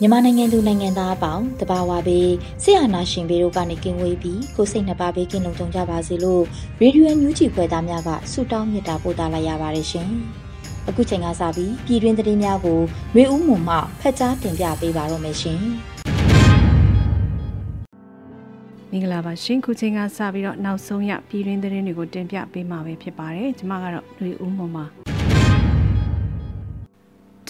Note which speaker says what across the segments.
Speaker 1: မြန်မာနိုင်ငံသူနိုင်ငံသားအပေါင်းတဘာဝပေးဆရာနာရှင်ပေတို့ကနေကင်းဝေးပြီးကိုစိတ်နှပါပေးကင်းလုံးကြုံကြပါစေလို့ရေဒီယိုညူးချီခွဲသားများကဆုတောင်းမေတ္တာပို့သလာရပါတယ်ရှင်။အခုချိန်ကစပြီးပြည်တွင်းသတင်းများကိုရွေဦးမွန်မှဖတ်ကြားတင်ပြပေးပါတော့မယ်ရှင်။
Speaker 2: မင်္ဂလာပါရှင်ခုချိန်ကစပြီးတော့နောက်ဆုံးရပြည်တွင်းသတင်းတွေကိုတင်ပြပေးမှာပဲဖြစ်ပါတယ်ကျွန်မကတော့လူဦးမွန်ပါ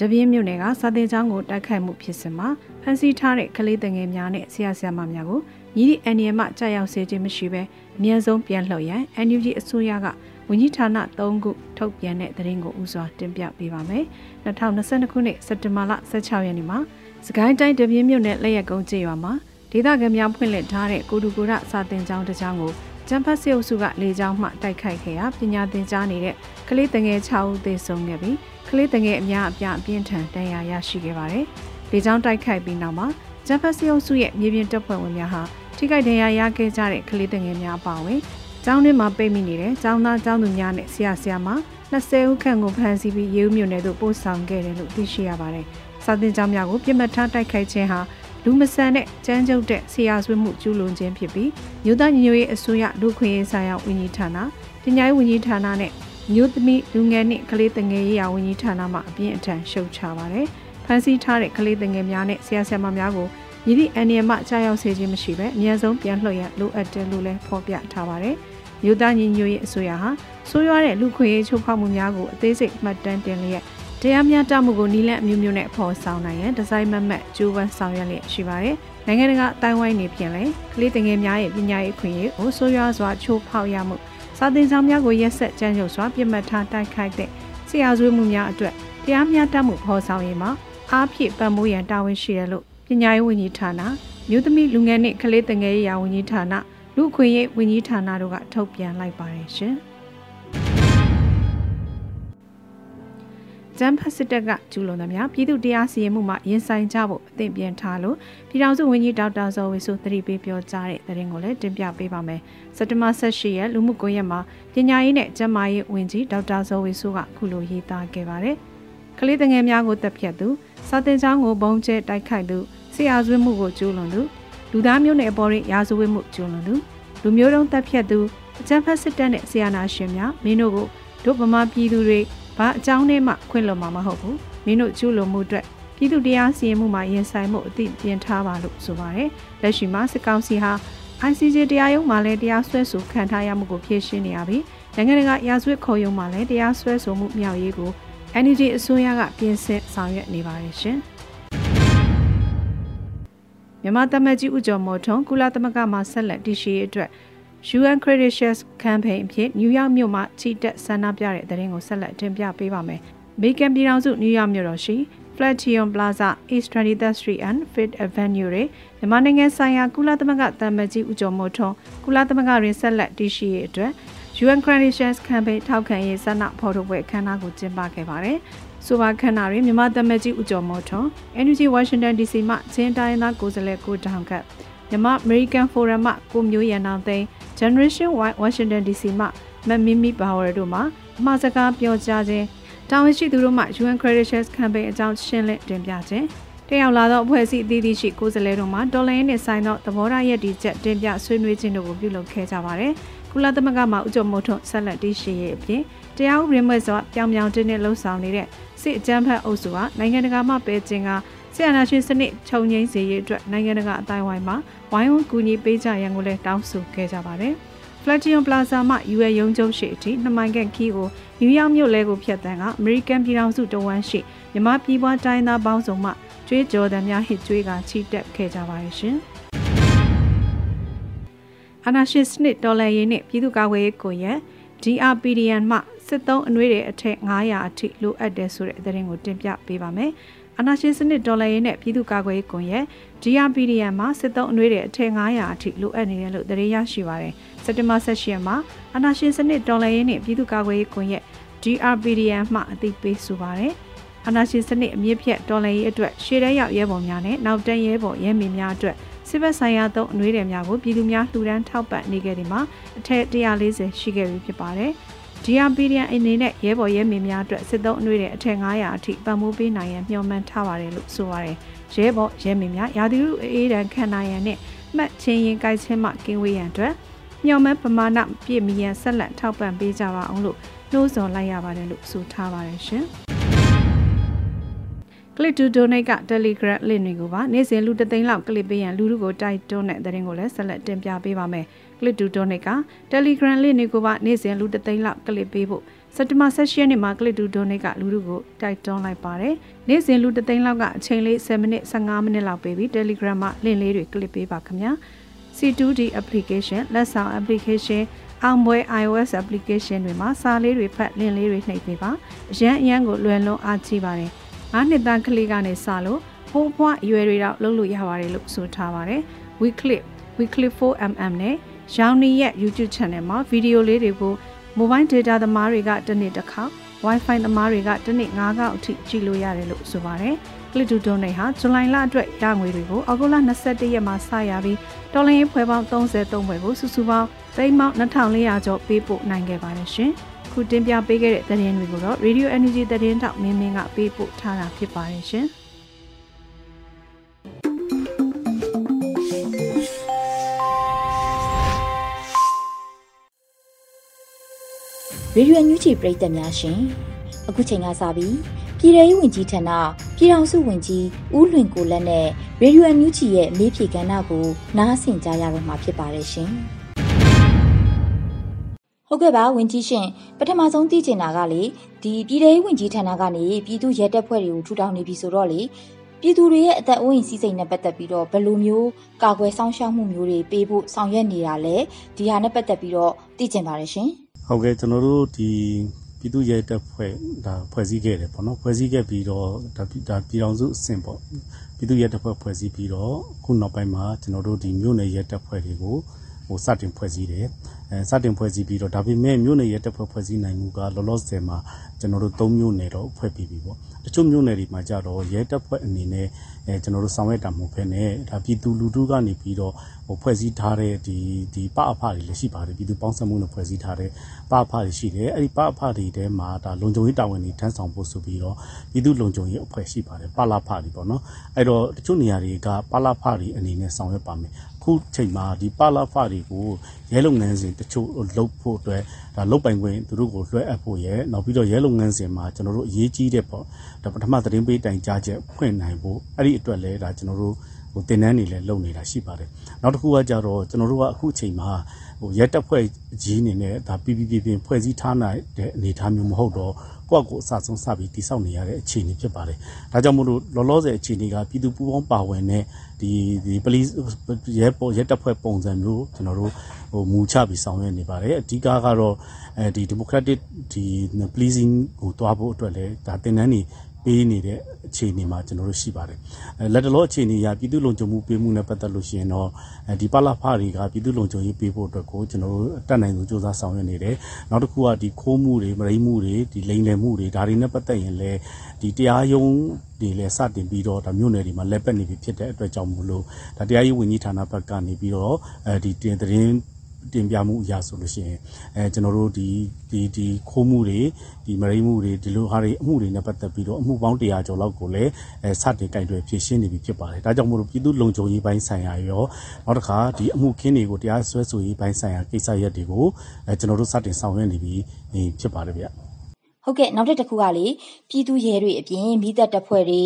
Speaker 2: တပြင်းမြို့နယ်ကစာတင်ကျောင်းကိုတိုက်ခိုက်မှုဖြစ်စဉ်မှာဖမ်းဆီးထားတဲ့ကလေးတငယ်များနဲ့ဆရာဆရာမများကိုညီဒီအန်ရီယမကြောက်ရောက်စေခြင်းမရှိဘဲအမြဲဆုံးပြန်လှုပ်ရန် NUG အစိုးရကဝန်ကြီးဌာန၃ခုထုတ်ပြန်တဲ့သတင်းကိုဥစွာတင်ပြပေးပါမယ်။2022ခုနှစ်စက်တင်ဘာလ16ရက်နေ့မှာစကိုင်းတိုင်းတပြင်းမြို့နယ်လက်ရက်ကုန်းကျေးရွာမှာဒေသခံများဖွင့်လှစ်ထားတဲ့ကိုတူကိုရစာတင်ကျောင်းတစ်ကျောင်းကိုကျန်းဖတ်စေအုပ်စုကလေကြောင်းမှတိုက်ခိုက်ခဲ့ရာပညာသင်ကြားနေတဲ့ကလေးတငယ်6ဦးသေဆုံးခဲ့ပြီး ကလေးတငယ်အများအပြားအပြင်းထန်ဒဏ်ရာရရှိခဲ့ပါတယ်။လေကြောင်းတိုက်ခိုက်ပြီးနောက်မှာကျန်းဖတ်စေအုပ်စုရဲ့မြေပြင်တပ်ဖွဲ့ဝင်များဟာထိခိုက်ဒဏ်ရာရခဲ့ကြတဲ့ကလေးတငယ်များအပါအဝင်ကျောင်းထဲမှာပိတ်မိနေတဲ့ကျောင်းသားကျောင်းသူများနဲ့ဆရာဆရာမ20ဦးခန့်ကိုဖမ်းဆီးပြီးရေဦးမြို့နယ်သို့ပို့ဆောင်ခဲ့တယ်လို့သိရှိရပါတယ်။စာသင်ကျောင်းများကိုပြစ်မှတ်ထားတိုက်ခိုက်ခြင်းဟာလူမဆန်တဲ့ကြမ်းကြုတ်တဲ့ဆရာဆွေးမှုကျူးလွန်ခြင်းဖြစ်ပြီးမြို့သားညီညွတ်ရေးအစိုးရလူခွင့်ရေးဆိုင်ရာဝန်ကြီးဌာနပညာရေးဝန်ကြီးဌာနနဲ့ မြို့သမီးလူငယ်နှင့်ကလေးတငယ်ရေးရာဝန်ကြီးဌာနမှအပြင်းအထန်ရှုတ်ချပါတယ်။ဖမ်းဆီးထားတဲ့ကလေးတငယ်များနဲ့ဆရာဆရာမများကိုရည်သည့်အန္တရာယ်မှကြားရောက်စေခြင်းမရှိဘဲအများဆုံးပြန်လှည့်ရလိုအပ်တယ်လို့လည်းဖော်ပြထားပါတယ်။မြို့သားညီညွတ်ရေးအစိုးရဟာဆိုးရွားတဲ့လူခွင့်ရေးချိုးဖောက်မှုများကိုအသေးစိတ်မှတ်တမ်းတင်လျက်တရားမျှတမှုကိုနီလန့်အမျိုးမျိုးနဲ့ဖော်ဆောင်နိုင်ရန်ဒီဇိုင်းမမတ်ကျိုးပန်းဆောင်ရွက်လျက်ရှိပါတယ်။နိုင်ငံတကာအတိုင်းဝိုင်းနေဖြင့်လည်းကလေးတငယ်များရဲ့ပညာရေးအခွင့်အရေးကိုဆိုးရွားစွာချိုးဖောက်ရမှု စာသင်ဆောင်များကိုရက်ဆက်ကြမ်းကြုတ်စွာပြစ်မှတ်ထားတိုက်ခိုက်တဲ့ဆရာဆွေးမှုများအတွက်တရားမျှတမှုဖော်ဆောင်ရေးမှာအားဖြည့်ပံ့ပိုးရန်တာဝန်ရှိတယ်လို့ပညာရေးဝန်ကြီးဌာနမြို့သမီးလူငယ်နှင့်ကလေးတငယ်ရေးရာဝန်ကြီးဌာနလူခွင့်ရေးဝန်ကြီးဌာနတို့ကထုတ်ပြန်လိုက်ပါတယ်ရှင်။ ကျန်းဖတ်စစ်တပ်ကကျူးလွန်သမျှပြည်သူတရားစီရင်မှုမှာရင်ဆိုင်ကြဖို့အသင့်ပြန်ထားလို့ပြည်ထောင်စုဝန်ကြီးဒေါက်တာဇော်ဝေဆိုသတိပေးပြောကြားတဲ့သတင်းကိုလည်းတင်ပြပေးပါမယ်။စက်တဘာ18ရက်လူမှုကွန်ရက်မှာပညာရေးနဲ့ကျန်းမာရေးဝန်ကြီးဒေါက်တာဇော်ဝေဆိုကခုလိုရေးသားခဲ့ပါတယ်။ကလေးငယ်များကိုတပ်ဖြတ်သူစာတင်ကျောင်းကိုဘုံကျဲတိုက်ခိုက်သူဆရာဆွေးမှုကိုကျူးလွန်သူလူသားမျိုးနဲ့အပေါ်ရာဇဝတ်မှုကျူးလွန်သူလူမျိုးတုံးတပ်ဖြတ်သူအကြမ်းဖက်စစ်တပ်နဲ့ဆီယနာရှင်များမင်းတို့ကိုဒုဗမာပြည်သူတွေ ဘာအကြောင်းနဲ့မှခွင့်လွှတ်မှာမဟုတ်ဘူးမင်းတို့ကျူးလွန်မှုအတွက်ပြည်သူတရားစီရင်မှုမှာရင်ဆိုင်မှုအသိပြင်ထားပါလို့ဆိုပါတယ်လက်ရှိမှာစစ်ကောင်စီဟာ ICJ တရားရုံးမှာလည်းတရားစွဲဆိုခံထားရမှုကိုဖြေရှင်းနေရပြီးနိုင်ငံတကာရာဇဝတ်ခုံရုံးမှာလည်းတရားစွဲဆိုမှုမြောက်ရေးကို NUG အစိုးရကပြင်ဆင်ဆောင်ရွက်နေပါတယ်ရှင်မြန်မာတမကြီးဦးကျော်မော်ထွန်းကုလသမဂ္ဂမှဆက်လက်တည်ရှိရေးအတွက် UN Credentials Campaign အဖြစ်နယူးယောက်မြို့မှာချီတက်ဆန္ဒပြတဲ့သတင်းကိုဆက်လက်တင်ပြပေးပါမယ်။မေကန်ပြည်ထောင်စုနယူးယောက်မြို့တော်ရှိ Flatiron Plaza East 23rd Street and Fifth Avenue တွင်မြန်မာနိုင်ငံဆိုင်ရာကုလသမဂ္ဂတမန်ကြီးဦးကျော်မိုးထွန်းကုလသမဂ္ဂရင်းဆက်လက်တည်ရှိရေးအတွက် UN Credentials Campaign ထောက်ခံရေးဆန္ဒဖော်ထုတ်ပွဲအခမ်းအနားကိုကျင်းပခဲ့ပါတယ်။ဆိုပါခန္ဓာတွင်မြန်မာတမန်ကြီးဦးကျော်မိုးထွန်း NUG Washington DC မှချင်းတိုင်းသားကိုယ်စားလှယ်ကိုတောင်ကမြန်မာ American Forum မှကိုမျိုးရန်အောင်သိန်း Generation Y Washington DC မှမမီမီဘာဝရတို့မှအမှားစကားပြောကြားခြင်းတာဝန်ရှိသူတို့မှ UN Credentials Campaign အကြောင်းရှင်းလင်းတင်ပြခြင်းတက်ရောက်လာသောအဖွဲ့အစည်းအသီးသီးရှိကိုယ်စားလှယ်တို့မှဒေါ်လာရင်းနဲ့ဆိုင်သောသဘောထားရည်တည်ချက်တင်ပြဆွေးနွေးခြင်းတို့ကိုပြုလုပ်ခဲ့ကြပါတယ်။ကုလသမဂ္ဂမှဥကြုံမို့ထွန်းဆက်လက်တည်ရှိရေးအပြင်တရားဥပဒေမဲ့စွာပြောင်ပြောင်တင်းတင်းလှုပ်ဆောင်နေတဲ့စစ်အကြမ်းဖက်အုပ်စုကနိုင်ငံတကာမှပဲကျင်ကဆီယနာရှင်စနစ်ခြုံငိမ့်စေရေးအတွက်နိုင်ငံတကာအတိုင်းဝိုင်းမှာ ဝိုင်းဝန်းကူညီပေးကြရန်ကိုလည်းတောင်းဆိုခဲ့ကြပါတယ်။ Flatiron Plaza မှာ UA ရုံးချုပ်ရှိအထိနှစ်မိုင်ခန့်ခီးကိုနယူးယောက်မြို့လဲကိုဖျက်တမ်းကအမေရိကန်ပြည်ထောင်စုတဝမ်းရှိမြမပြည်ပွားတိုင်းသားပေါင်းစုံမှကျွေးကြော်တဲ့များဟစ်ကျွေးကချီတက်ခဲ့ကြပါရဲ့ရှင်။အနာရှင်စနစ်တော်လှန်ရေးနှင့်ပြည်သူ့ကာကွယ်ရေးကိုရ DRPDN မှစစ်သုံးအနှွေးတွေအထက်900အထိလိုအပ်တယ်ဆိုတဲ့သတင်းကိုတင်ပြပေးပါမယ်။ အနာရှင်စနစ်ဒေါ်လာရေးနဲ့ပြည်သူ့ကာကွယ်ရေးကွန်ရက် DRPDN မှာစစ်သုံးအနှွေးတွေအထက်900အထိလိုအပ်နေတယ်လို့သတင်းရရှိပါရယ်။စက်တင်ဘာ18ရက်မှာအနာရှင်စနစ်ဒေါ်လာရေးနဲ့ပြည်သူ့ကာကွယ်ရေးကွန်ရက် DRPDN မှအသိပေးဆိုပါရယ်။အနာရှင်စနစ်အမြင့်ဖြတ်ဒေါ်လာရေးအတွက်ရှေ့တန်းရောက်ရဲဘော်များနဲ့နောက်တန်းရဲဘော်ရဲမင်းများအတွက်စစ်ဘက်ဆိုင်ရာသုံးအနှွေးတွေများကိုပြည်သူများလှူဒန်းထောက်ပံ့နေခဲ့ဒီမှာအထက်140ရှိခဲ့ပြီဖြစ်ပါတယ်။ DRPDN အနေနဲ့ရဲဘော်ရဲမေများအတွက်စစ်သုံးအနှွေးတဲ့အထက်900အထိပံ့ပိုးပေးနိုင်ရန်မျှော်မှန်းထားပါတယ်လို့ဆိုပါတယ်။ရဲဘော်ရဲမေများရာသီဥတုအေးဒဏ်ခံနိုင်ရန်နဲ့မှတ်ချင်းရင်ကြိုက်ချင်းမှကင်းဝေးရန်အတွက်မျှော်မှန်းပမာဏပြည့်မီရန်ဆက်လက်ထောက်ပံ့ပေးကြပါအောင်လို့နှိုးဆော်လိုက်ရပါတယ်လို့ဆိုထားပါတယ်ရှင်။ click to donate က Telegram link တွေကိုပါနေ့စဉ်လူတသိန်းလောက် click ပေးရန်လူလူကိုတိုက်တွန်းတဲ့သတင်းကိုလည်းဆက်လက်တင်ပြပေးပါမယ်။ click to donate က Telegram link တွေကိုပါနေ့စဉ်လူတသိန်းလောက် click ပေးဖို့စက်တဘာ16ရက်နေ့မှာ click to donate ကလူလူကိုတိုက်တွန်းလိုက်ပါတယ်။နေ့စဉ်လူတသိန်းလောက်ကအချိန်လေး7မိနစ်15မိနစ်လောက်ပေးပြီး Telegram မှာ link လေးတွေ click ပေးပါခင်ဗျာ။ C2D application လက်ဆောင် application အောင်ပွဲ iOS application တွေမှာစာလေးတွေဖတ်လင့်လေးတွေနှိပ်ပေးပါအရန်အရန်ကိုလွယ်လွန်းအားကြီးပါတယ်။9နှစ်သားကလေးကနေစလို့ဖိုးဖွားအရွယ်တွေတော့လုပ်လို့ရပါတယ်လို့ဆိုထားပါတယ် weekly weekly 4mm နဲ့ ရောင်နီရဲ့ YouTube channel မှာဗီဒီယိုလေးတွေကို mobile data သမားတွေကတစ်နေ့တစ်ခါ Wi-Fi သမားတွေကတစ်နေ့9ခေါက်အထိကြည့်လို့ရတယ်လို့ဆိုပါတယ် Click to Donate ဟာဇူလိုင်လအတွက်ရငွေတွေကိုအောက်တိုဘာ21ရက်မှာစရပြီးတော်လရင်ဖွဲပေါင်း33ဖွဲကိုစုစုပေါင်းသိန်းပေါင်း2400ကျော်ပေးပို့နိုင်ခဲ့ပါတယ်ရှင်။ခုတင်ပြပေးခဲ့တဲ့သတင်းတွေကိုတော့ Radio Energy သတင်းတောက်မင်းမင်းကပေးပို့ထားတာဖြစ်ပါတယ်ရှင်။
Speaker 1: ရေဒီယိုညူချီပရိသတ်များရှင်အခုချိန်ကစပြီးပြည်ထောင်စုဝင်ကြီးဌာနပြည်ထောင်စုဝင်ကြီးဦးလွင်ကိုလက်နဲ့ရေဒီယိုညူချီရဲ့မေးဖြေကဏ္ဍကိုနားဆင်ကြရတော့မှာဖြစ်ပါတယ်ရှင်။ဟုတ်ကဲ့ပါဝင်ကြီးရှင်ပထမဆုံးသိချင်တာကလေဒီပြည်ထောင်ဝင်ကြီးဌာနကနေပြည်သူရဲတပ်ဖွဲ့တွေကိုထူထောင်နေပြီဆိုတော့လေပြည်သူတွေရဲ့အသက်အိုးအိမ်စီးစိမ်နဲ့ပတ်သက်ပြီးတော့ဘယ်လိုမျိုးကာကွယ်စောင့်ရှောက်မှုမျိုးတွေပေးဖို့ဆောင်ရွက်နေတာလဲဒီဟာနဲ့ပတ်သက်ပြီးတော့သိချင်ပါတယ်ရှင်
Speaker 3: ဟုတ်ကဲ့ကျွန်တော်တို့ဒီပြည်သူရဲတပ်ဖွဲ့ဒါဖွဲ့စည်းခဲ့တယ်ပေါ့နော်ဖွဲ့စည်းခဲ့ပြီးတော့ဒါဒါပြည်တော်စုအဆင့်ပေါ့ပြည်သူရဲတပ်ဖွဲ့ဖွဲ့စည်းပြီးတော့ခုနောက်ပိုင်းမှာကျွန်တော်တို့ဒီမြို့နယ်ရဲတပ်ဖွဲ့တွေကိုဟိုစတင်ဖွဲ့စည်းတယ်အဲစတင်ဖွဲ့စည်းပြီးတော့ဒါပေမဲ့မြို့နယ်ရဲတပ်ဖွဲ့ဖွဲ့စည်းနိုင်မှုကလောလောဆယ်မှာကျွန်တော်တို့၃မြို့နယ်တော့ဖွဲ့ပြီးပြီပေါ့တချို့မြို့နယ်တွေမှာကြတော့ရဲတပ်ဖွဲ့အနေနဲ့အဲကျွန်တော်တို့ဆောင်ရွက်တာမဟုတ်ဘဲနဲ့ဒါပြည်သူလူထုကနေပြီးတော့ ဟိုဖွဲ့စည်းထားတဲ့ဒီဒီပအဖတွေလည်းရှိပါတယ်ပြည်သူပေါင်းစပ်မှုနဲ့ဖွဲ့စည်းထားတဲ့ပအဖတွေရှိတယ်အဲ့ဒီပအဖတွေထဲမှာဒါလုံခြုံရေးတာဝန်တွေထမ်းဆောင်ဖို့ဆိုပြီးတော့ပြည်သူလုံခြုံရေးအဖွဲ့ရှိပါတယ်ပလာဖတွေပေါ့နော်အဲ့တော့တချို့နေရာတွေကပလာဖတွေအနေနဲ့ဆောင်ရွက်ပါမယ်ခုချိန်မှာဒီပလာဖတွေကိုရဲလုပ်ငန်းစဉ်တချို့လုပ်ဖို့အတွက်ဒါလုပ်ပိုင်ခွင့်သူတို့ကိုလွှဲအပ်ဖို့ရယ်နောက်ပြီးတော့ရဲလုပ်ငန်းစဉ်မှာကျွန်တော်တို့အရေးကြီးတဲ့ပေါ့ဒါပထမသတင်းပေးတိုင်ကြားချက်ဖွင့်နိုင်ဖို့အဲ့ဒီအတွက်လည်းဒါကျွန်တော်တို့ ဟိုတင်နန်းနေလဲလုပ်နေတာရှိပါတယ်နောက်တစ်ခုကကြတော့ကျွန်တော်တို့ကအခုအချိန်မှာဟိုရက်တက်ဖွဲ့ကြီးအနေနဲ့ဒါ PPP ပြင်ဖွဲ့စည်းထားနိုင်တဲ့အနေအထားမျိုးမဟုတ်တော့ကိုယ့်ကိုအစဆုံးစပြီးတိဆောက်နေရတဲ့အခြေအနေဖြစ်ပါတယ်။ဒါကြောင့်မို့လို့လောလောဆယ်အခြေအနေကပြည်သူပူးပေါင်းပါဝင်တဲ့ဒီဒီ police ရဲပေါ်ရဲတပ်ဖွဲ့ပုံစံမျိုးကျွန်တော်တို့ဟိုမူချပြီးဆောင်ရွက်နေပါတယ်။အဓိကကတော့အဲဒီ democratic ဒီ policing ကိုတွားဖို့အတွက်လည်းဒါတင်နန်းနေ ပေးနေတဲ့အခြေအနေမှာကျွန်တော်တို့ရှိပါတယ်။လက်တလောအခြေအနေအရပြည်သူ့လုံခြုံမှုပေးမှုနဲ့ပတ်သက်လို့ရှိရင်တော့ဒီပလဖတွေကပြည်သူ့လုံခြုံရေးပေးဖို့အတွက်ကိုကျွန်တော်တို့တတ်နိုင်ဆုံးစ조사ဆောင်ရွက်နေတယ်။နောက်တစ်ခုကဒီခိုးမှုတွေမရိမှုတွေဒီလိမ်လည်မှုတွေဒါတွေနဲ့ပတ်သက်ရင်လည်းဒီတရားရုံးတွေလည်းစတင်ပြီးတော့ဒါမြို့နယ်တွေမှာလက်ပတ်နေပြီဖြစ်တဲ့အတွက်ကြောင့်မို့လို့ဒါတရားရေးဝန်ကြီးဌာနဘက်ကနေပြီးတော့အဲဒီတင်သတင်း တင်ပြမှုအရာဆိုလို့ရှိရင်အဲကျွန်တော်တို့ဒီဒီဒီခိုးမှုတွေဒီမရိမှုတွေဒီလိုဟာတွေအမှုတွေနဲ့ပတ်သက်ပြီးတော့အမှုပေါင်း100ကျော်လောက်ကိုလည်းအဲစတင်ကြိုက်တွေဖြည့်ရှင်းနေပြီဖြစ်ပါတယ်ဒါကြောင့်မို့လို့ပြည်သူလုံခြုံရေးပိုင်းဆိုင်ရာရောနောက်တစ်ခါဒီအမှုခင်းတွေကိုတရားစွဲဆိုရေးပိုင်းဆိုင်ရာကိစ္စရပ်တွေကိုအဲကျွန်တော်တို့စတင်ဆောင်ရွက်နေပြီဖြစ်ပါတယ်ဗျ
Speaker 1: ဟုတ်ကဲ့နောက်တစ်ခုကလေပြည်သူရဲတွေအပြင်မိသက်တပ်ဖွဲ့တွေ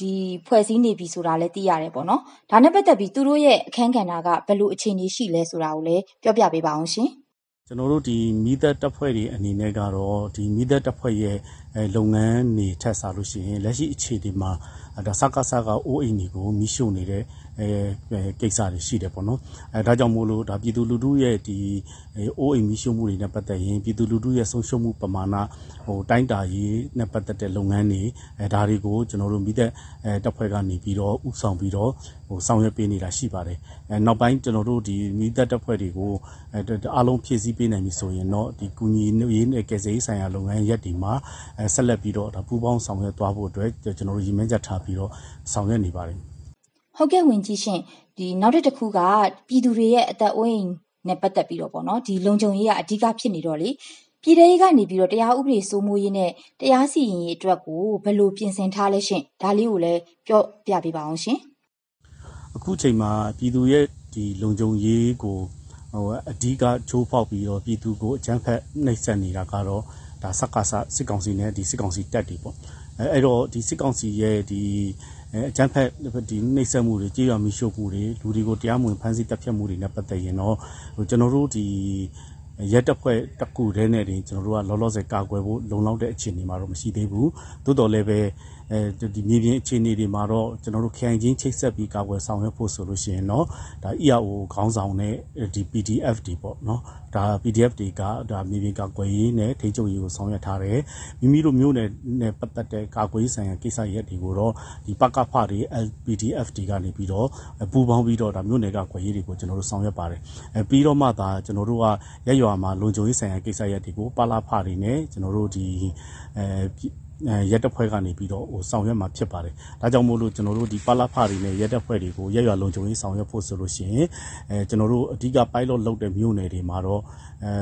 Speaker 1: ဒီဖွဲ့စည်းနေပြီဆိုတာလည်းသိရတယ်ပေါ့နော်ဒါနဲ့ပတ်သက်ပြီးသူတို့ရဲ့အခန်းကဏ္ဍကဘယ်လိုအခြေအနေရှိလဲဆိုတာကိုလည်းပြောပြပေးပါအောင်ရှင်
Speaker 3: ကျွန်တော်တို့ဒီမိသက်တပ်ဖွဲ့တွေအနေနဲ့ကတော့ဒီမိသက်တပ်ဖွဲ့ရဲ့လုပ်ငန်းနေထက်စားလို့ရှိရင်လက်ရှိအခြေအနေမှာဒါစကားစကားအိုးအိမ်တွေကိုမိရှုနေတဲ့ အဲကိစ္စတွေရှိတယ်ပေါ့နော်အဲဒါကြောင့်မို့လို့ဒါပြည်သူလူထုရဲ့ဒီအိုးအိမ်မိရှုမှုတွေနဲ့ပတ်သက်ရင်ပြည်သူလူထုရဲ့ဆုံးရှုံးမှုပမာဏဟိုတိုင်းတာရေးနဲ့ပတ်သက်တဲ့လုပ်ငန်းတွေအဲဒါတွေကိုကျွန်တော်တို့မိသက်အဲတပ်ဖွဲ့ကနေပြီးတော့ဥဆောင်ပြီးတော့ဟိုဆောင်ရွက်ပေးနေတာရှိပါတယ်အဲနောက်ပိုင်းကျွန်တော်တို့ဒီမိသက်တပ်ဖွဲ့တွေကိုအဲအားလုံးဖြည့်ဆည်းပေးနိုင်ပြီဆိုရင်တော့ဒီကူညီရေးနဲ့ကယ်ဆယ်ရေးဆိုင်ရာလုပ်ငန်းရက်တွေမှာအဲဆက်လက်ပြီးတော့ဒါပူးပေါင်းဆောင်ရွက်သွားဖို့အတွက်ကျွန်တော်တို့ရည်မှန်းချက်ထားပြီးတော့ဆောင်ရွက်နေပါတယ်
Speaker 1: ဟုတ်ကဲ့ဝင်ကြီးရှင်ဒီနောက်တစ်ခုကပြည်သူတွေရဲ့အသက်အိုးအိမ်နဲ့ပတ်သက်ပြီးတော့ပေါ့နော်ဒီလုံခြုံရေးကအဓိကဖြစ်နေတော့လေပြည်ထောင်ကနေပြီးတော့တရားဥပဒေစိုးမိုးရေးနဲ့တရားစီရင်ရေးအတွက်ကိုဘယ်လိုပြင်ဆင်ထားလဲရှင်ဒါလေးကိုလည်းပြောပြပေးပါအောင်ရှင်
Speaker 3: အခုချိန်မှာပြည်သူရဲ့ဒီလုံခြုံရေးကိုဟိုအဓိကချိုးဖောက်ပြီးတော့ပြည်သူကိုအကြမ်းဖက်နှိပ်စက်နေတာကတော့ဒါစက္ကစစစ်ကောင်စီနဲ့ဒီစစ်ကောင်စီတက်တွေပေါ့အဲအဲ့တော့ဒီစစ်ကောင်စီရဲ့ဒီ အကြမ်းဖက်ဒီနှိပ်စက်မှုတွေကြေးရွာမိရှုပ်မှုတွေလူတွေကိုတရားမဝင်ဖမ်းဆီးတပ်ဖြတ်မှုတွေနဲ့ပတ်သက်ရင်တော့ဟိုကျွန်တော်တို့ဒီရက်တပ်ဖွဲ့တကူတည်းနဲ့တင်ကျွန်တော်တို့ကလောလောဆယ်ကာကွယ်ဖို့လုံလောက်တဲ့အခြေအနေမှာတော့မရှိသေးဘူးသို့တော်လည်းပဲ အဲဒီမြေပြင်အခြေအနေတွေမှာတော့ကျွန်တော်တို့ခိုင်ချင်းချိတ်ဆက်ပြီးကာကွယ်ဆောင်ရွက်ဖို့ဆိုလို့ရှိရင်တော့ဒါ EAO ခေါင်းဆောင်နဲ့ဒီ PDF တွေပေါ့နော်ဒါ PDF တွေကဒါမြေပြင်ကာကွယ်ရေးနဲ့ထိန်းချုပ်ရေးကိုဆောင်ရွက်ထားတယ်မိမိတို့မျိုးနယ်နဲ့ပတ်သက်တဲ့ကာကွယ်ရေးဆိုင်ရာကိစ္စရပ်တွေကိုတော့ဒီပကဖတွေ LPDF တွေကနေပြီးတော့ပူးပေါင်းပြီးတော့ဒါမျိုးနယ်ကာကွယ်ရေးတွေကိုကျွန်တော်တို့ဆောင်ရွက်ပါတယ်အဲပြီးတော့မှသာကျွန်တော်တို့ကရက်ရွာမှာလုံခြုံရေးဆိုင်ရာကိစ္စရပ်တွေကိုပလာဖတွေနဲ့ကျွန်တော်တို့ဒီအဲ ရဲတပ်ဖွဲ့ကနေပြီးတော့ဟိုဆောင်ရွက်မှာဖြစ်ပါတယ်။ဒါကြောင့်မို့လို့ကျွန်တော်တို့ဒီပလဖတွေနဲ့ရဲတပ်ဖွဲ့တွေကိုရက်ရွာလုံခြုံရေးဆောင်ရွက်ဖို့ဆိုလို့ရှိရင်အဲကျွန်တော်တို့အဓိက pilot လုပ်တဲ့မြို့နယ်တွေမှာတော့အဲ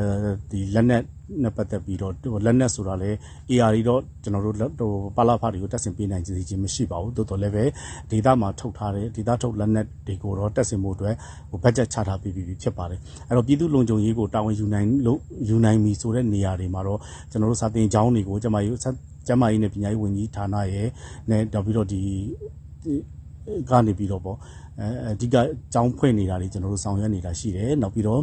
Speaker 3: ဒီလက်နက်နဲ့ပတ်သက်ပြီးတော့လက်နက်ဆိုတာလေ AR တော့ကျွန်တော်တို့ဟိုပါလာဖာတွေကိုတက်ဆင်ပေးနိုင်ခြင်းမရှိပါဘူးတိုးတော်လည်းပဲဒေတာမှာထုတ်ထားတဲ့ဒေတာထုတ်လက်နက်တွေကိုတော့တက်ဆင်ဖို့အတွက်ဟိုဘတ်ဂျက်ချထားပြီးပြီဖြစ်ပါတယ်အဲ့တော့ပြည်သူလုံခြုံရေးကိုတာဝန်ယူနိုင်လို့ယူနိုင်ပြီဆိုတဲ့နေရာတွေမှာတော့ကျွန်တော်တို့စာတင်ကျောင်းတွေကိုကျမကြီး ကျမကြီးနဲ့ပညာရေးဝန်ကြီးဌာနရဲ့နဲ့တော့ပြီးတော့ဒီကနေပြီးတော့ပေါ့အဲအဓိကကြောင်းဖွင့်နေတာတွေကျွန်တော်တို့ဆောင်ရွက်နေတာရှိတယ်နောက်ပြီးတော့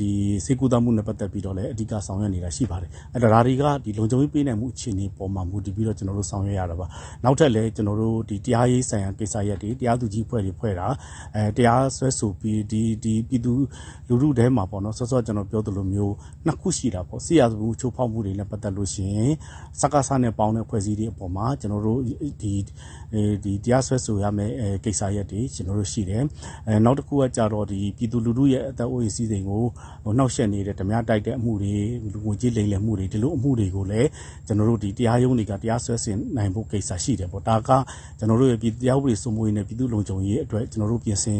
Speaker 3: ဒီစေကူတာမှုနဲ့ပတ်သက်ပြီးတော့လည်းအဓိကဆောင်ရွက်နေတာရှိပါတယ်အဲဒါတွေကဒီလုံခြုံရေးပေးနိုင်မှုအခြေအနေပေါ်မှာမူတည်ပြီးတော့ကျွန်တော်တို့ဆောင်ရွက်ရတာပါနောက်ထပ်လည်းကျွန်တော်တို့ဒီတရားရေးဆိုင်ရာကိစ္စရပ်တွေတရားသူကြီးဖွဲ့တွေဖွဲ့တာအဲတရားဆွဲဆိုပြီးဒီဒီပြည်သူလူထုထဲမှာပေါ့နော်ဆော့ဆော့ကျွန်တော်ပြောသလိုမျိုးနှစ်ခုရှိတာပေါ့စီရမှုချိုးဖောက်မှုတွေနဲ့ပတ်သက်လို့ရှိရင်စကားဆနဲ့ပေါင်းတဲ့ဖွဲ့စည်းတွေအပေါ်မှာကျွန်တော်တို့ဒီဒီတရားဆွဲဆိုရမယ့်ကိစ္စရပ်တွေကျွန်တော်တို့ရှိတယ်အဲနောက်တစ်ခုကကြတော့ဒီပြည်သူလူထုရဲ့အသက်အိုးအိမ်စီးစိမ်ကိုဟိုနှောက်ယှက်နေတဲ့ဓမြတိုက်တဲ့အမှုတွေငွေကြေးလိမ်လည်မှုတွေဒီလိုအမှုတွေကိုလည်းကျွန်တော်တို့ဒီတရားရုံးတွေကတရားစွဲဆင်နိုင်ဖို့ကိစ္စရှိတယ်ပေါ့ဒါကကျွန်တော်တို့ရဲ့ပြည်တရားဥပဒေစိုးမိုးရေးနဲ့ပြည်သူ့လုံခြုံရေးအတွက်ကျွန်တော်တို့ပြင်ဆင်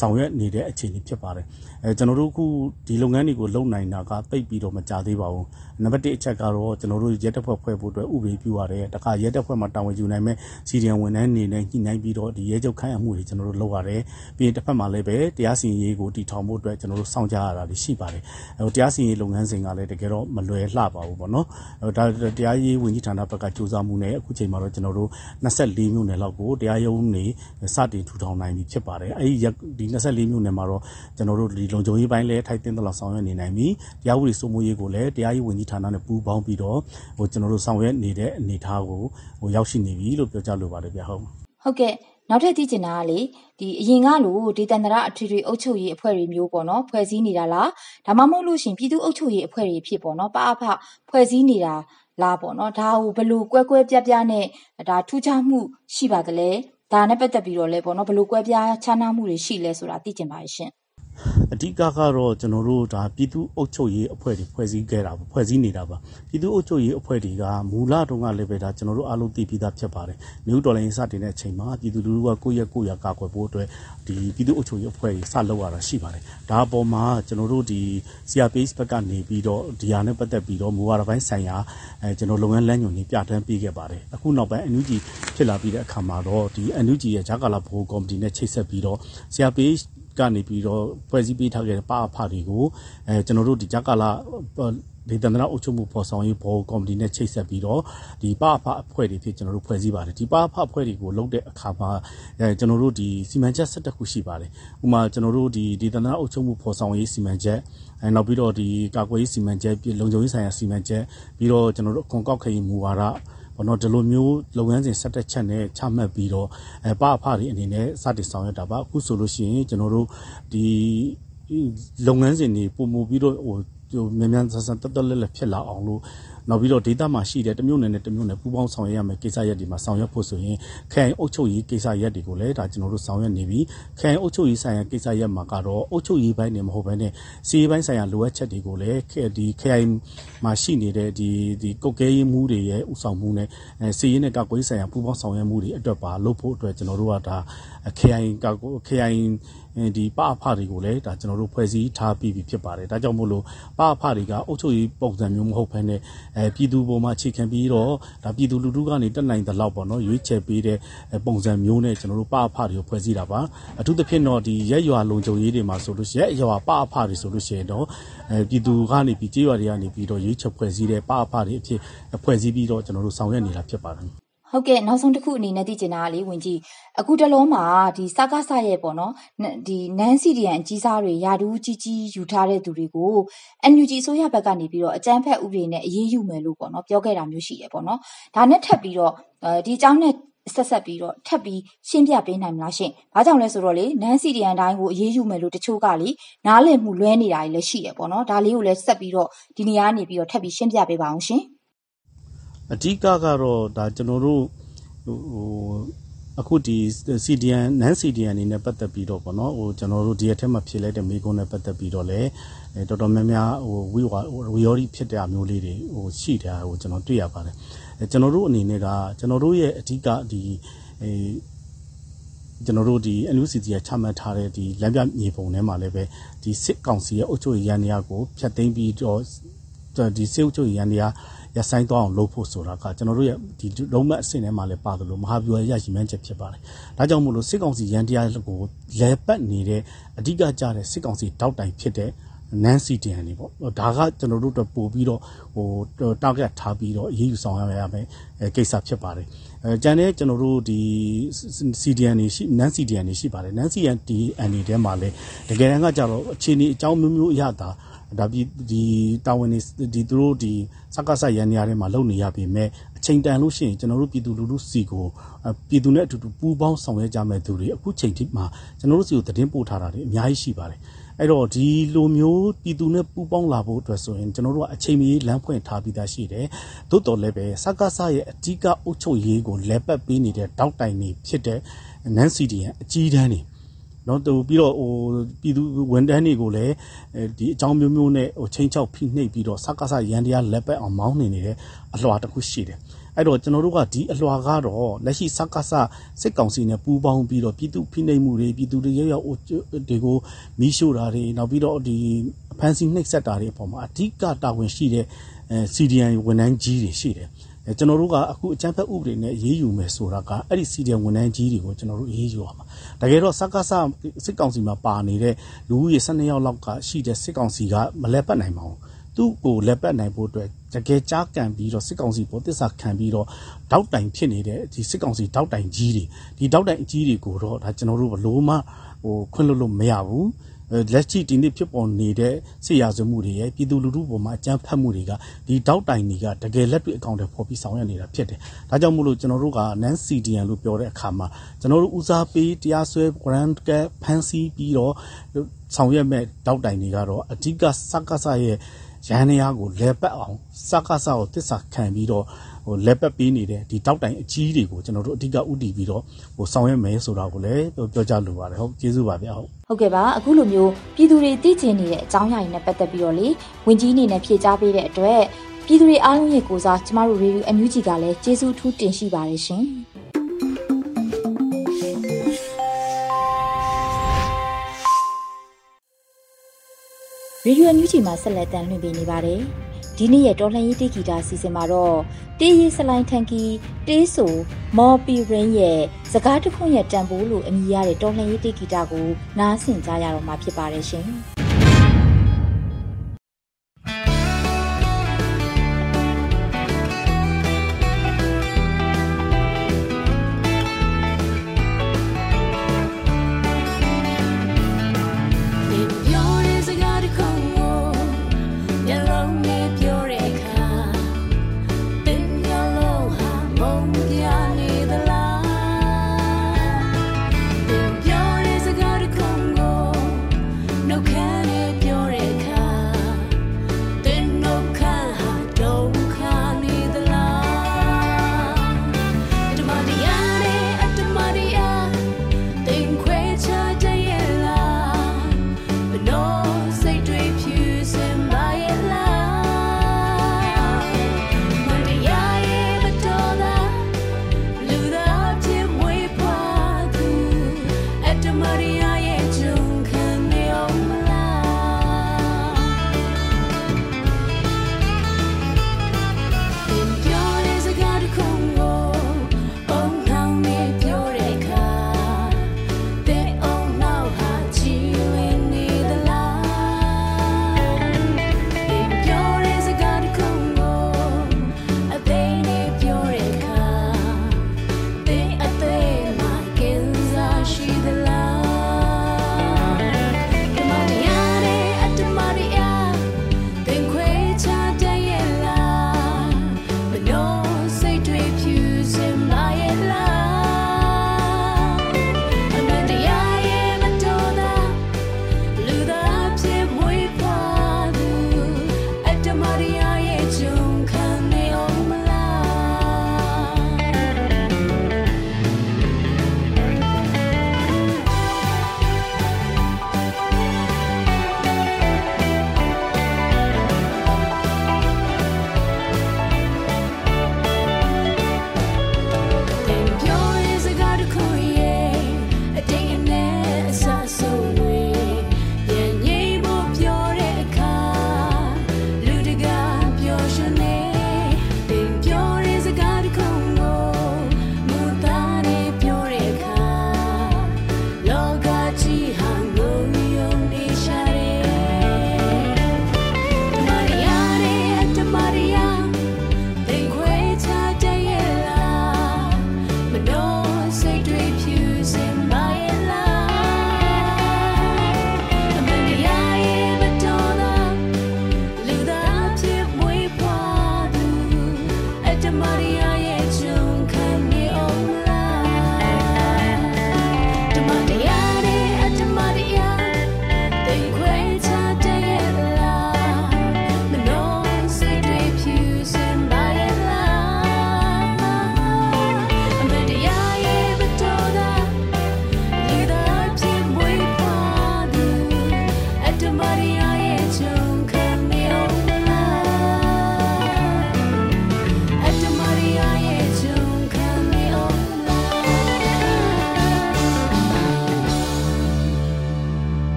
Speaker 3: ဆောင်ရွက်နေတဲ့အခြေအနေဖြစ်ပါတယ်အဲကျွန်တော်တို့အခုဒီလုပ်ငန်းတွေကိုလုပ်နိုင်တာကတိတ်ပြီးတော့မကြသေးပါဘူးနံပါတ်1အချက်ကတော့ကျွန်တော်တို့ရဲတပ်ဖွဲ့ဖွဲ့ဖို့အတွက်ဥပဒေပြုရတယ်တခါရဲတပ်ဖွဲ့မှာတာဝန်ယူနိုင်မဲ့စီဒီအမ်ဝန်ထမ်းနေနဲ့ညှိနှိုင်းပြီးတော့ဒီရဲချုပ်ခိုင်းအမှုတွေကျွန်တော်တို့လုပ်ရတယ်ပြီးရင်တစ်ဖက်မှာလည်းပဲတရားစီရင်ရေးကိုတည်ထောင်ဖို့အတွက်ကျွန်တော်တို့စောင့်ကြရတာရှိပါတယ်ဟိုတရားစီရင်လုပ်ငန်းစဉ်ကလည်းတကယ်တော့မလွယ်လှပါဘူးပေါ့နော်ဟိုဒါတရားရေးဝန်ကြီးဌာနဘက်ကစူးစမ်းမှုနဲ့အခုချိန်မှာတော့ကျွန်တော်တို့24မြို့နယ်လောက်ကိုတရားရုံးနေစတင်ထူထောင်နိုင်ပြီဖြစ်ပါတယ်အဲဒီဒီ24မြို့နယ်မှာတော့ကျွန်တော်တို့ဒီလုံခြုံရေးပိုင်းလည်းထိုက်တင်သလောက်ဆောင်ရွက်နေနိုင်ပြီတရားဥပဒေစိုးမိုးရေးကိုလည်းတရားရေးဝန်ကြီးဌာနနဲ့ပူးပေါင်းပြီးတော့ဟိုကျွန်တော်တို့ဆောင်ရွက်နေတဲ့အနေအထားကိုဟိုရောက်ရှိနေပြီလို့ပြောကြားလိုပါတယ်ဗျဟုတ်
Speaker 1: ဟုတ်ကဲ့ နောက်ထပ်သိချင်တာကလေဒီအရင်ကလိုဒေသန္တရအထွေထွေအုပ်ချုပ်ရေးအဖွဲ့တွေမျိုးပေါ့နော်ဖွဲ့စည်းနေတာလားဒါမှမဟုတ်လို့ရှင်ပြည်သူ့အုပ်ချုပ်ရေးအဖွဲ့တွေဖြစ်ပေါ့နော်ပအဖဖွဲ့စည်းနေတာလားပေါ့နော်ဒါကိုဘလို့ကွဲကွဲပြားပြားနဲ့ဒါထူးခြားမှုရှိပါသလဲဒါနဲ့ပတ်သက်ပြီးတော့လဲပေါ့နော်ဘလို့ကွဲပြားခြားနားမှုတွေရှိလဲဆိုတာသိချင်ပါရှင်
Speaker 3: အဓိကကတော့ကျွန်တော်တို့ဒါပြည်သူ့အုပ်ချုပ်ရေးအဖွဲ့တွေဖွဲ့စည်းခဲ့တာပါဖွဲ့စည်းနေတာပါပြည်သူ့အုပ်ချုပ်ရေးအဖွဲ့တွေကမူလတုန်းကလည်းပဲဒါကျွန်တော်တို့အားလုံးသိပြီးသားဖြစ်ပါတယ်မြို့တော်လိုင်းစတင်တဲ့အချိန်မှာပြည်သူလူထုကကိုယ့်ရဲ့ကိုယ့်ရကာကွယ်ဖို့အတွက်ဒီပြည်သူ့အုပ်ချုပ်ရေးအဖွဲ့တွေစလုပ်ရတာရှိပါတယ်ဒါအပေါ်မှာကျွန်တော်တို့ဒီ CRPH ဘက်ကနေပြီးတော့ဒီဟာနဲ့ပတ်သက်ပြီးတော့မူဝါဒပိုင်းဆိုင်ရာအဲကျွန်တော်လုပ်ငန်းလမ်းညွှန်တွေပြဋ္ဌာန်းပေးခဲ့ပါတယ်အခုနောက်ပိုင်း NUG ဖြစ်လာပြီးတဲ့အခါမှာတော့ဒီ NUG ရဲ့ဂျာကာလာဘိုကော်မတီနဲ့ချိတ်ဆက်ပြီးတော့ CRPH ကနေပြီးတော့ဖွဲ့စည်းပေးထားခဲ့တဲ့ပအဖတွေကိုအဲကျွန်တော်တို့ဒီဂျကာလာဒေသန္တရအုပ်ချုပ်မှုဖော်ဆောင်ရေးဘောကော်မတီနဲ့ချိတ်ဆက်ပြီးတော့ဒီပအဖအဖွဲ့တွေဖြစ်ကျွန်တော်တို့ဖွဲ့စည်းပါတယ်ဒီပအဖအဖွဲ့တွေကိုလုပ်တဲ့အခါမှာအဲကျွန်တော်တို့ဒီစီမံချက်၁၁ခုရှိပါတယ်ဥပမာကျွန်တော်တို့ဒီဒေသန္တရအုပ်ချုပ်မှုဖော်ဆောင်ရေးစီမံချက်အဲနောက်ပြီးတော့ဒီကာကွယ်ရေးစီမံချက်လုံခြုံရေးဆိုင်ရာစီမံချက်ပြီးတော့ကျွန်တော်တို့အခွန်ကောက်ခရီးမူဝါဒ ဘောနော်ဒီလိုမျိုးလုပ်ငန်းစဉ်ဆက်တက်ချက်နဲ့ချမှတ်ပြီးတော့အဲပအဖတွေအနေနဲ့စတင်ဆောင်ရွက်တာပါအခုဆိုလို့ရှိရင်ကျွန်တော်တို့ဒီလုပ်ငန်းစဉ်တွေပုံမူပြီးတော့ဟိုဟိုမြန်မြန်ဆန်ဆန်တက်တက်လက်လက်ဖြစ်လာအောင်လို့ နောက်ပြီးတော့ data မှာရှိတဲ့တမျိုးနယ်နဲ့တမျိုးနယ်ပူးပေါင်းဆောင်ရွက်ရမယ်ကိစ္စရပ်တွေမှာဆောင်ရွက်ဖို့ဆိုရင်ခိုင်အုပ်ချုပ်ရေးကိစ္စရပ်တွေကိုလည်းဒါကျွန်တော်တို့ဆောင်ရွက်နေပြီခိုင်အုပ်ချုပ်ရေးဆိုင်ရာကိစ္စရပ်မှာကတော့အုပ်ချုပ်ရေးပိုင်းနဲ့မဟုတ်ဘဲနဲ့စီရေးပိုင်းဆိုင်ရာလိုအပ်ချက်တွေကိုလည်းဒီခိုင်မှာရှိနေတဲ့ဒီဒီကုတ်ကဲရေးမှုတွေရဲ့ဥဆောင်မှုနဲ့စီရေးနဲ့ကောက်ကွေးဆိုင်ရာပူးပေါင်းဆောင်ရွက်မှုတွေအတွက်ပါလုပ်ဖို့အတွက်ကျွန်တော်တို့ကဒါခိုင်ကောက်ခိုင် ဒီပအဖတွေကိုလည်းဒါကျွန်တော်တို့ဖွဲ့စည်းထားပြီးပြီဖြစ်ပါတယ်ဒါကြောင့်မို့လို့ပအဖတွေကအုပ်ချုပ်ရေးပုံစံမျိုးမဟုတ်ဘဲနဲ့အဲပြည်သူပေါ်မှာအခြေခံပြီးတော့ဒါပြည်သူလူထုကနေတက်နိုင်တဲ့လောက်ပေါ့နော်ရွေးချယ်ပေးတဲ့ပုံစံမျိုးနဲ့ကျွန်တော်တို့ပအဖတွေကိုဖွဲ့စည်းတာပါအထူးသဖြင့်တော့ဒီရက်ရွာလုံခြုံရေးတွေမှာဆိုလို့ရှိရင်ရက်ရွာပအဖတွေဆိုလို့ရှိရင်တော့အဲပြည်သူကနေပြီးကြေးရွာတွေကနေပြီးတော့ရွေးချယ်ဖွဲ့စည်းတဲ့ပအဖတွေအဖြစ်ဖွဲ့စည်းပြီးတော့ကျွန်တော်တို့ဆောင်ရွက်နေတာဖြစ်ပါတယ်
Speaker 1: ဟုတ်ကဲ့နောက်ဆုံးတစ်ခုအနေနဲ့သိချင်တာကလေဝင်ကြီးအခုတလုံးမှာဒီစကားဆရဲ့ပေါ့နော်ဒီနန်းစီဒီယန်အကြီးစားတွေယာဒူးကြီးကြီးယူထားတဲ့သူတွေကို NUG အစိုးရဘက်ကနေပြီးတော့အကြမ်းဖက်ဥပဒေနဲ့အရေးယူမယ်လို့ပေါ့နော်ပြောခဲ့တာမျိုးရှိရပေါ့နော်ဒါနဲ့ထပ်ပြီးတော့ဒီအကြောင်းနဲ့ဆက်ဆက်ပြီးတော့ထပ်ပြီးရှင်းပြပေးနိုင်မလားရှင်။ဘာကြောင့်လဲဆိုတော့လေနန်းစီဒီယန်တိုင်းကိုအရေးယူမယ်လို့တချို့ကလေနားလည်မှုလွဲနေတာတွေလည်းရှိရပေါ့နော်။ဒါလေးကိုလည်းဆက်ပြီးတော့ဒီနေရာကနေပြီးတော့ထပ်ပြီးရှင်းပြပေးပါအောင်ရှင်။
Speaker 3: အဓိကကတော့ဒါကျွန်တော်တို့ဟိုအခုဒီ CDN non CDN အနေနဲ့ပတ်သက်ပြီးတော့ပေါ့နော်ဟိုကျွန်တော်တို့ဒီအထက်မှာဖြစ်လိုက်တဲ့မိကုန်းနဲ့ပတ်သက်ပြီးတော့လည်းတော်တော်များများဟိုဝီဝါဝီယောရီဖြစ်တဲ့အမျိုးလေးတွေဟိုရှိတာဟိုကျွန်တော်တွေ့ရပါတယ်ကျွန်တော်တို့အနေနဲ့ကကျွန်တော်တို့ရဲ့အဓိကဒီအဲကျွန်တော်တို့ဒီ NUCC ကချမှတ်ထားတဲ့ဒီလမ်းပြမြေပုံထဲမှာလည်းပဲဒီစစ်ကောင်စီရဲ့အုပ်ချုပ်ရေးရန်ရာကိုဖျက်သိမ်းပြီးတော့ဒီစစ်အုပ်ချုပ်ရေးရန်ရာ ရဆိုင်သွားအောင်လုပ်ဖို့ဆိုတာကကျွန်တော်တို့ရဲ့ဒီလုံးမအဆင့်ထဲမှာလည်းပါတယ်လို့မဟာဗျူဟာရရှိမှန်းချက်ဖြစ်ပါတယ်။ဒါကြောင့်မို့လို့စစ်ကောင်စီရန်တရားကိုလဲပတ်နေတဲ့အဓိကကြတဲ့စစ်ကောင်စီတောက်တိုင်ဖြစ်တဲ့နန်းစီတန်နေပေါ့ဒါကကျွန်တော်တို့တော့ပို့ပြီးတော့ဟိုတောက်ကထားပြီးတော့အရေးယူဆောင်ရရမယ်ကိစ္စဖြစ်ပါတယ်အဲကျန်တဲ့ကျွန်တော်တို့ဒီ CDN နေရှိနန်း CDN နေရှိပါတယ်နန်း CDN ဒီအန်ဒီထဲမှာလဲတကယ်တမ်းကကြတော့အခြေအနေအကြောင်းမျိုးမျိုးအရသာ ဒါပြီးဒီတာဝန်တွေဒီသူတို့ဒီစကားဆရန်နေရာထဲမှာလုပ်နေရပေမဲ့အချိန်တန်လို့ရှိရင်ကျွန်တော်တို့ပြည်သူလူထုစီကိုပြည်သူနဲ့အတူတူပူးပေါင်းဆောင်ရွက်ကြမဲ့သူတွေအခုချိန်ထိမှာကျွန်တော်တို့စီကိုသတင်းပို့ထားတာတွေအများကြီးရှိပါတယ်အဲ့တော့ဒီလိုမျိုးပြည်သူနဲ့ပူးပေါင်းလာဖို့အတွက်ဆိုရင်ကျွန်တော်တို့ကအချိန်မီလမ်းဖွင့်ထားပြီးသားရှိတယ်သို့တော်လည်းပဲစကားဆရဲ့အဓိကအုပ်ချုပ်ရေးကိုလက်ပတ်ပေးနေတဲ့တောက်တိုင်နေဖြစ်တဲ့နန်းစီဒီရဲ့အကြီးတန်းနေ နော်တူပြီးတော့ဟိုပြည်သူဝန်တန်းတွေကိုလည်းဒီအကြောင်းမျိုးမျိုးနဲ့ဟိုချင်းချောက်ဖိနှိပ်ပြီးတော့စကားဆရန်တရားလက်ပတ်အောင်မောင်းနေနေတဲ့အလွှာတစ်ခုရှိတယ်အဲ့တော့ကျွန်တော်တို့ကဒီအလွှာကတော့လက်ရှိစကားဆစစ်ကောင်စီနဲ့ပူးပေါင်းပြီးတော့ပြည်သူဖိနှိပ်မှုတွေပြည်သူတွေရောက်ရောက်တွေကိုမီးရှို့တာတွေနောက်ပြီးတော့ဒီဖန်စီနှိပ်စက်တာတွေအပေါ်မှာအဓိကတာဝန်ရှိတဲ့အဲ CDN ဝန်ထမ်းကြီးတွေရှိတယ်အဲ ကျွန်တော်တို့ကအခုအကြမ်းဖက်ဥပဒေနဲ့ရေးယူမယ်ဆိုတာကအဲ့ဒီစီဒီဝန်ထမ်းကြီးတွေကိုကျွန်တော်တို့ရေးယူရမှာတကယ်တော့စက္ကစစစ်ကောင်စီမှာပါနေတဲ့လူဦးရေ12ယောက်လောက်ကရှိတဲ့စစ်ကောင်စီကမလဲပတ်နိုင်ပါဘူးသူ့ကိုလက်ပတ်နိုင်ဖို့အတွက်တကယ်ကြားကန်ပြီးတော့စစ်ကောင်စီပေါ်တစ္ဆာခံပြီးတော့တောက်တိုင်ဖြစ်နေတဲ့ဒီစစ်ကောင်စီတောက်တိုင်ကြီးတွေဒီတောက်တိုင်အကြီးတွေကိုတော့ဒါကျွန်တော်တို့ဘလို့မှဟိုခွင့်လွှတ်လို့မရဘူး လက်ရှိဒီနေ့ဖြစ်ပေါ်နေတဲ့စစ်ရာဇဝမှုတွေရဲ့ပြည်သူလူထုပေါ်မှာအကြမ်းဖက်မှုတွေကဒီတောက်တိုင်တွေကတကယ်လက်တွေ့အကောင့်တွေပေါ်ပြီးဆောင်ရွက်နေတာဖြစ်တယ်။ဒါကြောင့်မို့လို့ကျွန်တော်တို့က non CDN လို့ပြောတဲ့အခါမှာကျွန်တော်တို့ဦးစားပေးတရားစွဲ grant ကဖန်စီပြီးတော့ဆောင်ရွက်မဲ့တောက်တိုင်တွေကတော့အဓိကစက္ကစရဲ့ရန်နေရကိုလဲပတ်အောင်စက္ကစကိုတစ္ဆာခံပြီးတော့ ဟိုလက်ပတ်ပေးနေတဲ့ဒီတောက်တိုင်အကြီးတွေကိုကျွန်တော်တို့အဓိကဥတည်ပြီးတော့ဟိုဆောင်ရွက်မယ်ဆိုတာကိုလည်းပြောကြလိုပါတယ်ဟုတ်ကျေးဇူးပါဗျာဟုတ်
Speaker 1: ဟုတ်ကဲ့ပါအခုလိုမျိုးပြည်သူတွေသိချင်နေတဲ့အကြောင်းအရာတွေနဲ့ပတ်သက်ပြီးတော့လေဝင်ကြီးအနေနဲ့ဖြေကြားပေးတဲ့အတွက်ပြည်သူတွေအားလုံးရဲ့ကိုစားကျမတို့ review အမျိုးကြီးကလည်းကျေးဇူးထူးတင်ရှိပါတယ်ရှင်ရေဒီယိုညူချီမှာဆက်လက်တင်ပြနေပါတယ်။ ဒီနေ့ရဲ့တော်လှန်ရေးတေးဂီတာစီစဉ်မှာတော့တေးရေးစလိုင်းထန်ကီတေးဆိုမော်ပီရင်းရဲ့စကားတစ်ခွန်းရဲ့တန်ဖိုးလို့အမည်ရတဲ့တော်လှန်ရေးတေးဂီတာကိုနားဆင်ကြရတော့မှာဖြစ်ပါတယ်ရှင်။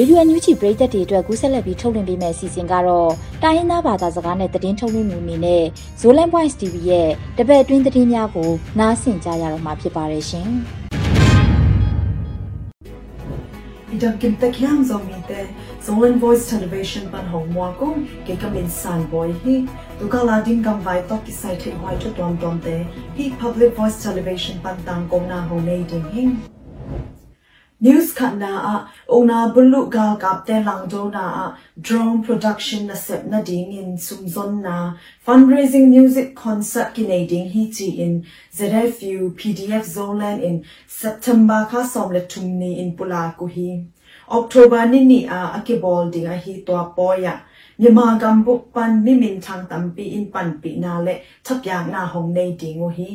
Speaker 1: ရေဒီယိုညူချီပရိသတ်တွေအတွက်ကူးဆက်လက်ပြီးထုတ်လွှင့်ပေးမယ့်အစီအစဉ်ကတော့တိုင်းရင်းသားဘာသာစကားနဲ့သတင်းထုတ်လွှင့်မှုအနေနဲ့ Zolan Voice TV ရဲ့တပတ်အတွင်းသတင်းများကိုနားဆင်ကြရတော့မှာဖြစ်ပါတယ်ရှင်။
Speaker 4: Idam kim tak yam zomi te Zolan Voice Television pan hong mwa ko ke kam in san boy hi tu ka la ding kam vai to ki sai the hoi to tom tom te hi Public Voice Television pan tang ko na ho nei ding hing News khana a ona bulu gal kap te lang do na a drone production na sep na ding in sumzon na fundraising music concert kinading hi chi in ZFU PDF Zolan in September kha som le tumni in pula ku hi October ni ni a akibol ding a hi to poya မြန်မာကံပုပန်မိမင်ချန်တမ်ပီအင်ပန်ပီနာလေထပ်យ៉ាងနာဟုံနေတီငိုဟီ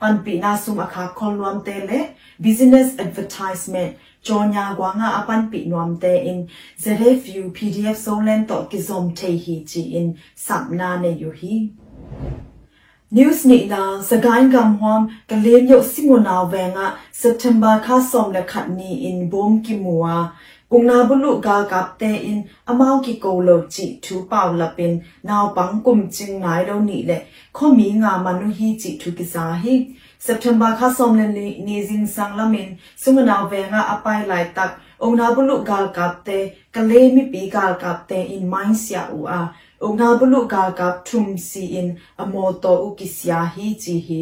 Speaker 4: ပန်ပီနာဆုမအခါခွန်လွမ်တဲလေ business advertisement ကြောညာကွာငါအပန်ပီနွမ်တဲ in zrfu pdf solen to kizom te hi chi in samna ne yu hi news ni na sagain gam hwam kalem yo singona wenga september kha som le khat ni in bom ki muwa ကုနာဘလူဂါကပ်တဲအင်အမောက်ကီကိုလိုချီထူပေါလပင်နောက်ပန်းကုမ်ချင်းနိုင်တော့နီလေခေါမီငါမနုဟီချီထူကိစာဟီ September kha somlen ni nizing sanglamin sungana venga apai lai tak ongna bulu gal kapte kale mi pi gal kapte in mindsia u a ongna bulu gal kap thum si in amoto u kisya hi chi hi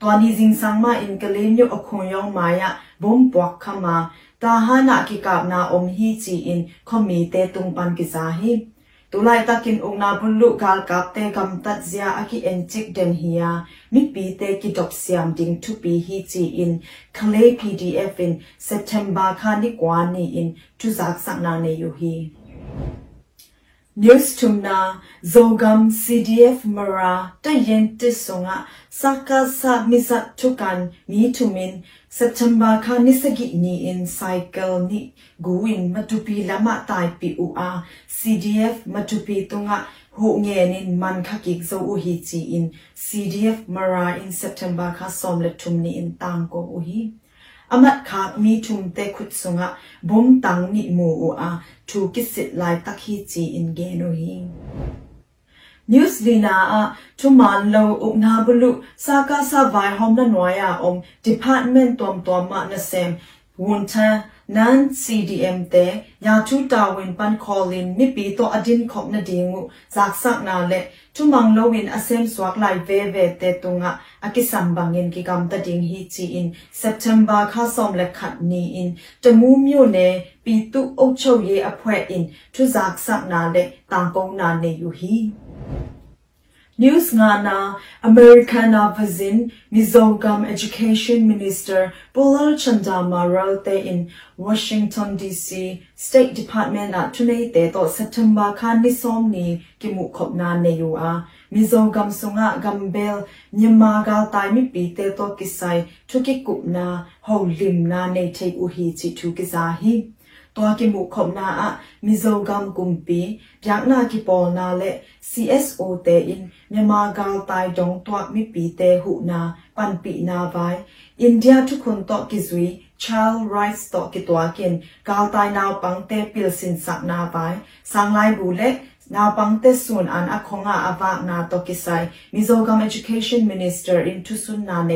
Speaker 4: twani jing sangma in kale nyu akhon yong maya bom pwak khama ta hana ki kap na om hi chi in khomi te tung pan ki sa hi tulai takin ungna bulu gal kap te gam tat zia aki enchik den hiya mi pi te ki dop siam ding tu pi hi chi in clay pdf in september kha ni kwa ni in tu zak sak na ne yu hi News tumna zogam CDF mara tayen tisonga saka sa misa tukan mi tumin September ka nisagi ni in cycle ni guin matupi lama tai pi u a CDF matupi tunga hu nge nin man khakik zo u hi chi in CDF mara in September ka som le tumni in tang ko u hi amat khak mi thum te khut sunga bom tang ni mu u a thu kisit lai tak hi chi in ge no hi news lina a thuman lo ukna bulu saka sa vai hom na noya om department tom tom ma na sem wunta nan CDM te ya chu ta win pan callin mi pi to adin khop na dingu zak sak na le tumang lowin asem swak lai ve ve te tunga akisam bangin ki kam ta ding hi chi in September kha som le khat ni in tamu myo ne pi tu ok chou ye apwe in thu zak sak na le tang kong na ne yu hi News nga na American Opposition Mizogam Education Minister Bulal Chandama te in Washington DC State Department na tunay te to September kan ni som ni kimu khop na ne yu a Mizogam sunga gambel nyama gal tai mi pi te to kisai thuki kup na ho lim na ne te u hi chi thu kisahi ตัวกิมุขมนาอะมิโซกัมกุมปียักนากิปอนาเล CSO เตอินเมียมากาลตายดงตัวมิปีเตหุนาปันปีนาไวอินเดียทุกคนตอกิซุย child rights ตอกิตัวกินกาลตายนาวปังเตปิลสินสักนาไวสังไลบูเลนาปังเตสุนอันอคงอาอาวากนาตอกิไซมิโซกัม education minister in ทุสุนนาเน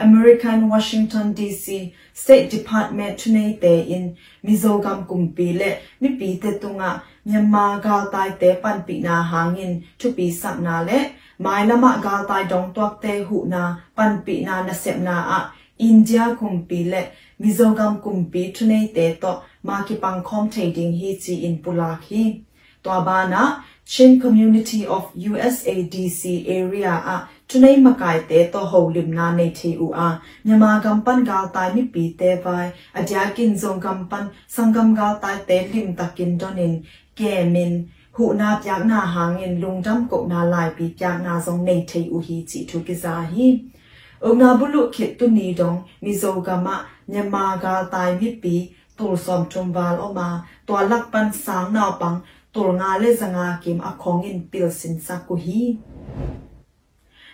Speaker 4: American Washington DC State Department tunate in Mizogam kumpile mi pi te tunga Myanmar ga tai te pan pi na hangin tu pi sap na le mai lama ga tai dong tuak te hu na pan pi na na sep na a India kumpile Mizogam kumpi tunate to ma ki pang kom trading hi chi in pulaki to bana Chin Community of USADC area a จุนัยมาไกเตโตโฮลิมนาในทีอูอาญมากำปันกาลตายมิปีเตไวอดยากินซงกำปันสังกำกาลตายเตลิมตะกินดอนินเกมินหูนาปยากนาหางินลุงจำกกนาลายปีปยากนาซงในทีอูฮีจิทุกิซาฮีองนาบุลุขิดตุนีดงมิโซกามะญมากาลตายมิปีตูสอมจุมวาลออกมาตัวลักปันสางนาวปังตัวงาเลสงากิมอคองอินปิลสินสักกุฮี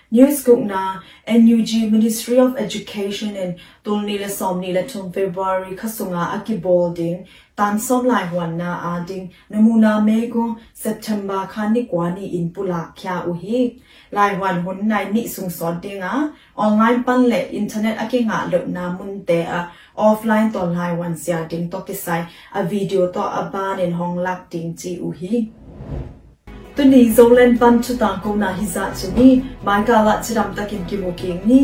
Speaker 4: News Gugna NUG Ministry of Education and Tulnila Somnila Tum February Kasunga Aki Bolding Tan Som Lai Hwan Na Ading Namuna Mego September Khani Kwani in Pula Kya Uhi Lai Hwan Hun Nai Ni Sung Son Dinga Online Pan Le Internet Aki Nga Lop Na Mun Te A Offline Ton Lai Hwan Sia Ding Tokisai A video To Aban in Hong Lak Ding Chi Uhi ตุนีโซเลนปันชุตังกูนาฮิซาชนีมายกาละชิรัมตะกินกิโมกิงนี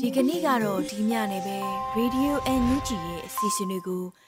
Speaker 5: ဒီကနေ့ကတော့ဒီညနေပဲ Radio NUG ရဲ့အစီအစဉ်လေးကို